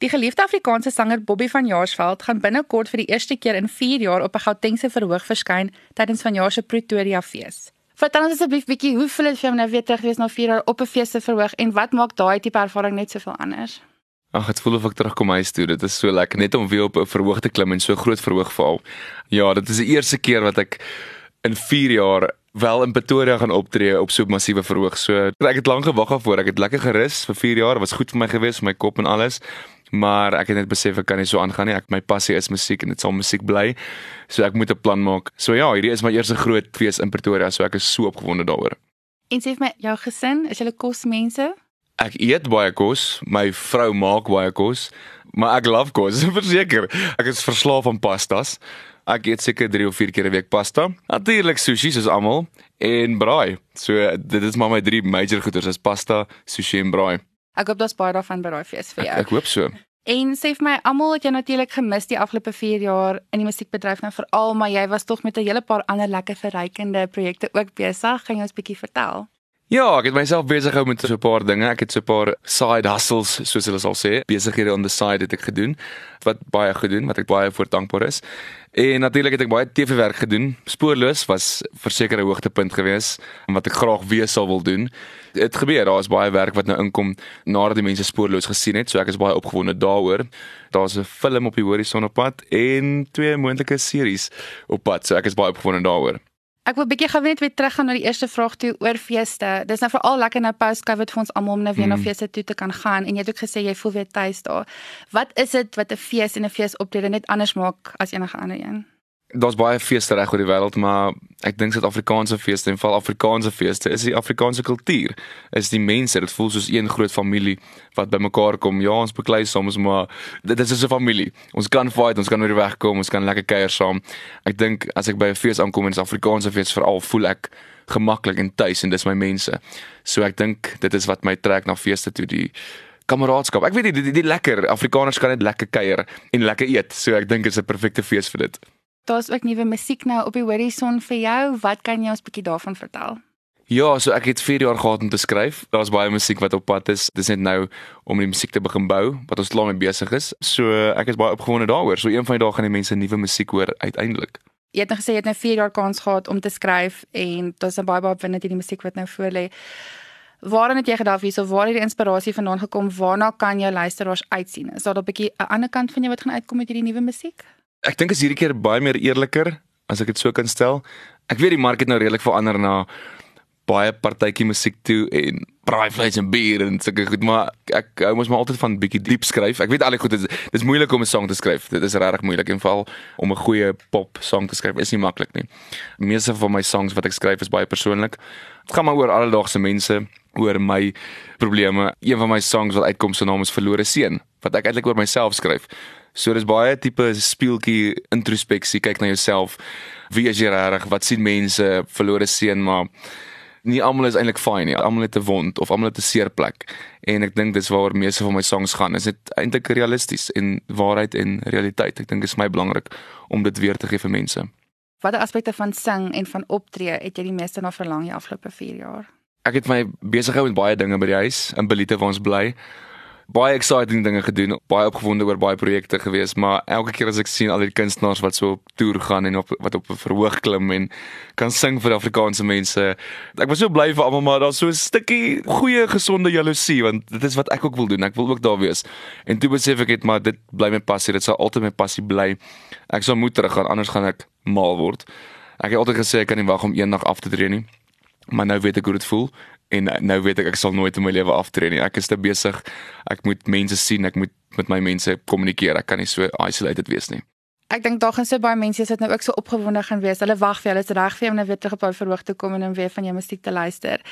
Die geliefde Afrikaanse sanger Bobby van Jaarsveld gaan binnekort vir die eerste keer in 4 jaar op 'n Gautengse verhoog verskyn tydens vanjaar se Pretoria fees. Vertel ons asseblief bietjie hoe voel dit vir jou nou weer terug wees na 4 jaar op 'n fees se verhoog en wat maak daai tipe ervaring net soveel anders? Ag, dit voel of ek terugkom huis toe. Dit is so lekker net om weer op 'n verhoog te klim en so groot verhoog val. Ja, dit is die eerste keer wat ek in 4 jaar wel in Pretoria gaan optree op so 'n massiewe verhoog. So ek het lank gewag daarvoor. Ek het lekker gerus vir 4 jaar. Dit was goed vir my gewees, vir my kop en alles. Maar ek het net besef ek kan nie so aangaan nie. Ek my passie is musiek en dit sal musiek bly. So ek moet 'n plan maak. So ja, hierdie is my eerste groot fees in Pretoria, so ek is so opgewonde daaroor. En sê vir my, jou gesin, is julle kosmense? Ek eet baie kos. My vrou maak baie kos, maar ek love kos, verseker. Ek is verslaaf aan pastas. Ek eet seker 3 of 4 keer 'n week pasta. Natuurlik sushi soos almal en braai. So dit is maar my drie major goeders is pasta, sushi en braai. Ek hoop daar's baie daarvan by daai fees vir jou. Ek, ek hoop so. En sê vir my, almal het jou natuurlik gemis die afgelope 4 jaar in die musiekbedryf nou veral, maar jy was tog met 'n hele paar ander lekker verrykende projekte ook besig. Gaan jy ons bietjie vertel? Ja, ek het myself besig gehou met so 'n paar dinge. Ek het so 'n paar side hustles, soos hulle sal sê, besighede on the side het ek gedoen wat baie gedoen, wat ek baie voor dankbaar is. En natuurlik het ek baie TV-werk gedoen. Spoorloos was verseker 'n hoogtepunt geweest wat ek graag weer sou wil doen. Dit gebeur, daar is baie werk wat nou inkom nadat die mense spoorloos gesien het, so ek is baie opgewonde daaroor. Daar's 'n film op die horison op pad en twee moontlike series op pad, so ek is baie opgewonde daaroor. Ek wil bietjie gou net weer teruggaan na die eerste vraag toe oor feeste. Dis nou veral lekker nou post-COVID vir ons almal om nou weer mm. na feeste toe te kan gaan en jy het ook gesê jy voel weer tuis daar. Wat is dit wat 'n fees en 'n feesoptrede net anders maak as enige ander een? Daar's baie feeste reg oor die wêreld, maar ek dink Suid-Afrikaanse feeste en veral Afrikaanse feeste is die Afrikaanse kultuur. Is die mense, dit voel soos een groot familie wat bymekaar kom. Ja, ons beklei soms, maar dit is so 'n familie. Ons kan fight, ons kan oor die weg kom, ons kan lekker kuier saam. Ek dink as ek by 'n fees aankom en 'n Afrikaanse fees veral voel ek gemaklik en tuis en dis my mense. So ek dink dit is wat my trek na feeste toe die kameraadskap. Ek weet die, die, die lekker Afrikaners kan net lekker kuier en lekker eet. So ek dink dit is 'n perfekte fees vir dit. Daar's ook nuwe musiek nou op die horison vir jou. Wat kan jy ons bietjie daarvan vertel? Ja, so ek het 4 jaar gehad om te skryf. Daar's baie musiek wat op pad is. Dis net nou om die musiek te begin bou wat ons lank mee besig is. So ek is baie opgewonde daaroor. So een van die dae gaan die mense nuwe musiek hoor uiteindelik. Jy het nou gesê jy het nou 4 jaar kans gehad om te skryf en daar's 'n baie baie winnende hierdie musiek wat nou voor lê. Waaraan het jy gedagte hierso? Waar het die inspirasie vandaan gekom? Waarna kan jou luisteraars uitsien? Is daar 'n bietjie 'n ander kant van jou wat gaan uitkom met hierdie nuwe musiek? Ek dink is hierdie keer baie meer eerliker as ek dit so kan stel. Ek weet die mark het nou redelik verander na baie partytjie musiek toe en braai vleis en bier en sulke goed, maar ek hou mos maar altyd van bietjie diep skryf. Ek weet al die goed, dit is dis moeilik om 'n song te skryf. Dit is regtig moeilik en veral om 'n goeie pop song te skryf is nie maklik nie. Meeste van my songs wat ek skryf is baie persoonlik. Dit gaan maar oor alledaagse mense, oor my probleme. Een van my songs wat uitkom se naam is Verlore Seun, wat ek eintlik oor myself skryf. So dis baie tipe speeltjie introspeksie, kyk na jouself. Wie is jy regtig? Wat sien mense? Verlore seun, maar nie almal is eintlik fyn nie. Almal het 'n wond of almal het 'n seer plek. En ek dink dis waaroor meeste van my songs gaan. Is dit eintlik realisties en waarheid en realiteit? Ek dink dit is my belangrik om dit weer te gee vir mense. Watter aspekte van sing en van optree het jy die meeste na verlang die afgelope 4 jaar? Ek het my besig gehou met baie dinge by die huis in Belite waar ons bly baie exciting dinge gedoen, baie opgewonde oor baie projekte gewees, maar elke keer as ek sien al die kunstenaars wat so op toer gaan en op wat op 'n verhoog klim en kan sing vir Afrikaanse mense, ek was so bly vir almal, maar daar's so 'n stukkie goeie gesonde jaloesie want dit is wat ek ook wil doen. Ek wil ook daar wees. En toe besef ek net maar dit bly my passie, dit sal altyd my passie bly. Ek sal moet teruggaan anders gaan ek mal word. Ek het altyd gesê ek kan nie wag om eendag af te tree nie. Maar nou weet ek hoe dit voel en nou weet ek ek sal nooit in my lewe aftree nie. Ek is te besig. Ek moet mense sien, ek moet met my mense kommunikeer. Ek kan nie so isolated wees nie. Ek dink daar gaan so baie mense sit nou ook so opgewonde gaan wees. Hulle wag vir hulle is reg vir jou om nou weer terug op hul verhoog te kom en dan weer van jou musiek te luister.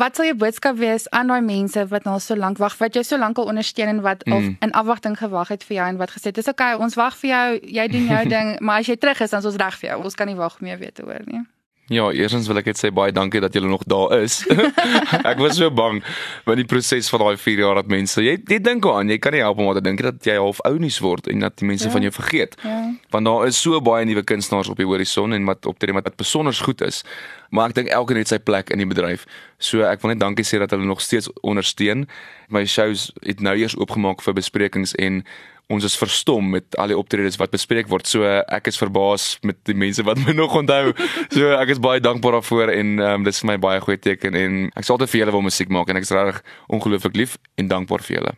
Wat sal jou boodskap wees aan daai mense wat nou so lank wag, wat jou so lank al ondersteun en wat mm. in afwagting gewag het vir jou en wat gesê het, "Dis okay, ons wag vir jou. Jy doen jou ding, maar as jy terug is, dan is ons reg vir jou. Ons kan nie wag om jou weer te hoor nie." Ja, eerstens wil ek net sê baie dankie dat julle nog daar is. ek was so bang met die proses van daai 4 jaar dat mense jy jy dink aan, jy kan nie help om te dink dat jy half ounies word en dat die mense ja. van jou vergeet. Ja. Want daar is so baie nuwe kunstenaars op die horison en wat optree wat besonder goed is. Maar ek dink elkeen het sy plek in die bedryf. So ek wil net dankie sê dat hulle nog steeds ondersteun. My shows het nou eers oopgemaak vir besprekings en ons is verstom met al die optredes wat bespreek word. So ek is verbaas met die mense wat my nog onthou. So ek is baie dankbaar daarvoor en um, dit is vir my baie goeie teken en ek sal altyd vir julle wil musiek maak en ek is regtig ongelooflik lief en dankbaar vir julle.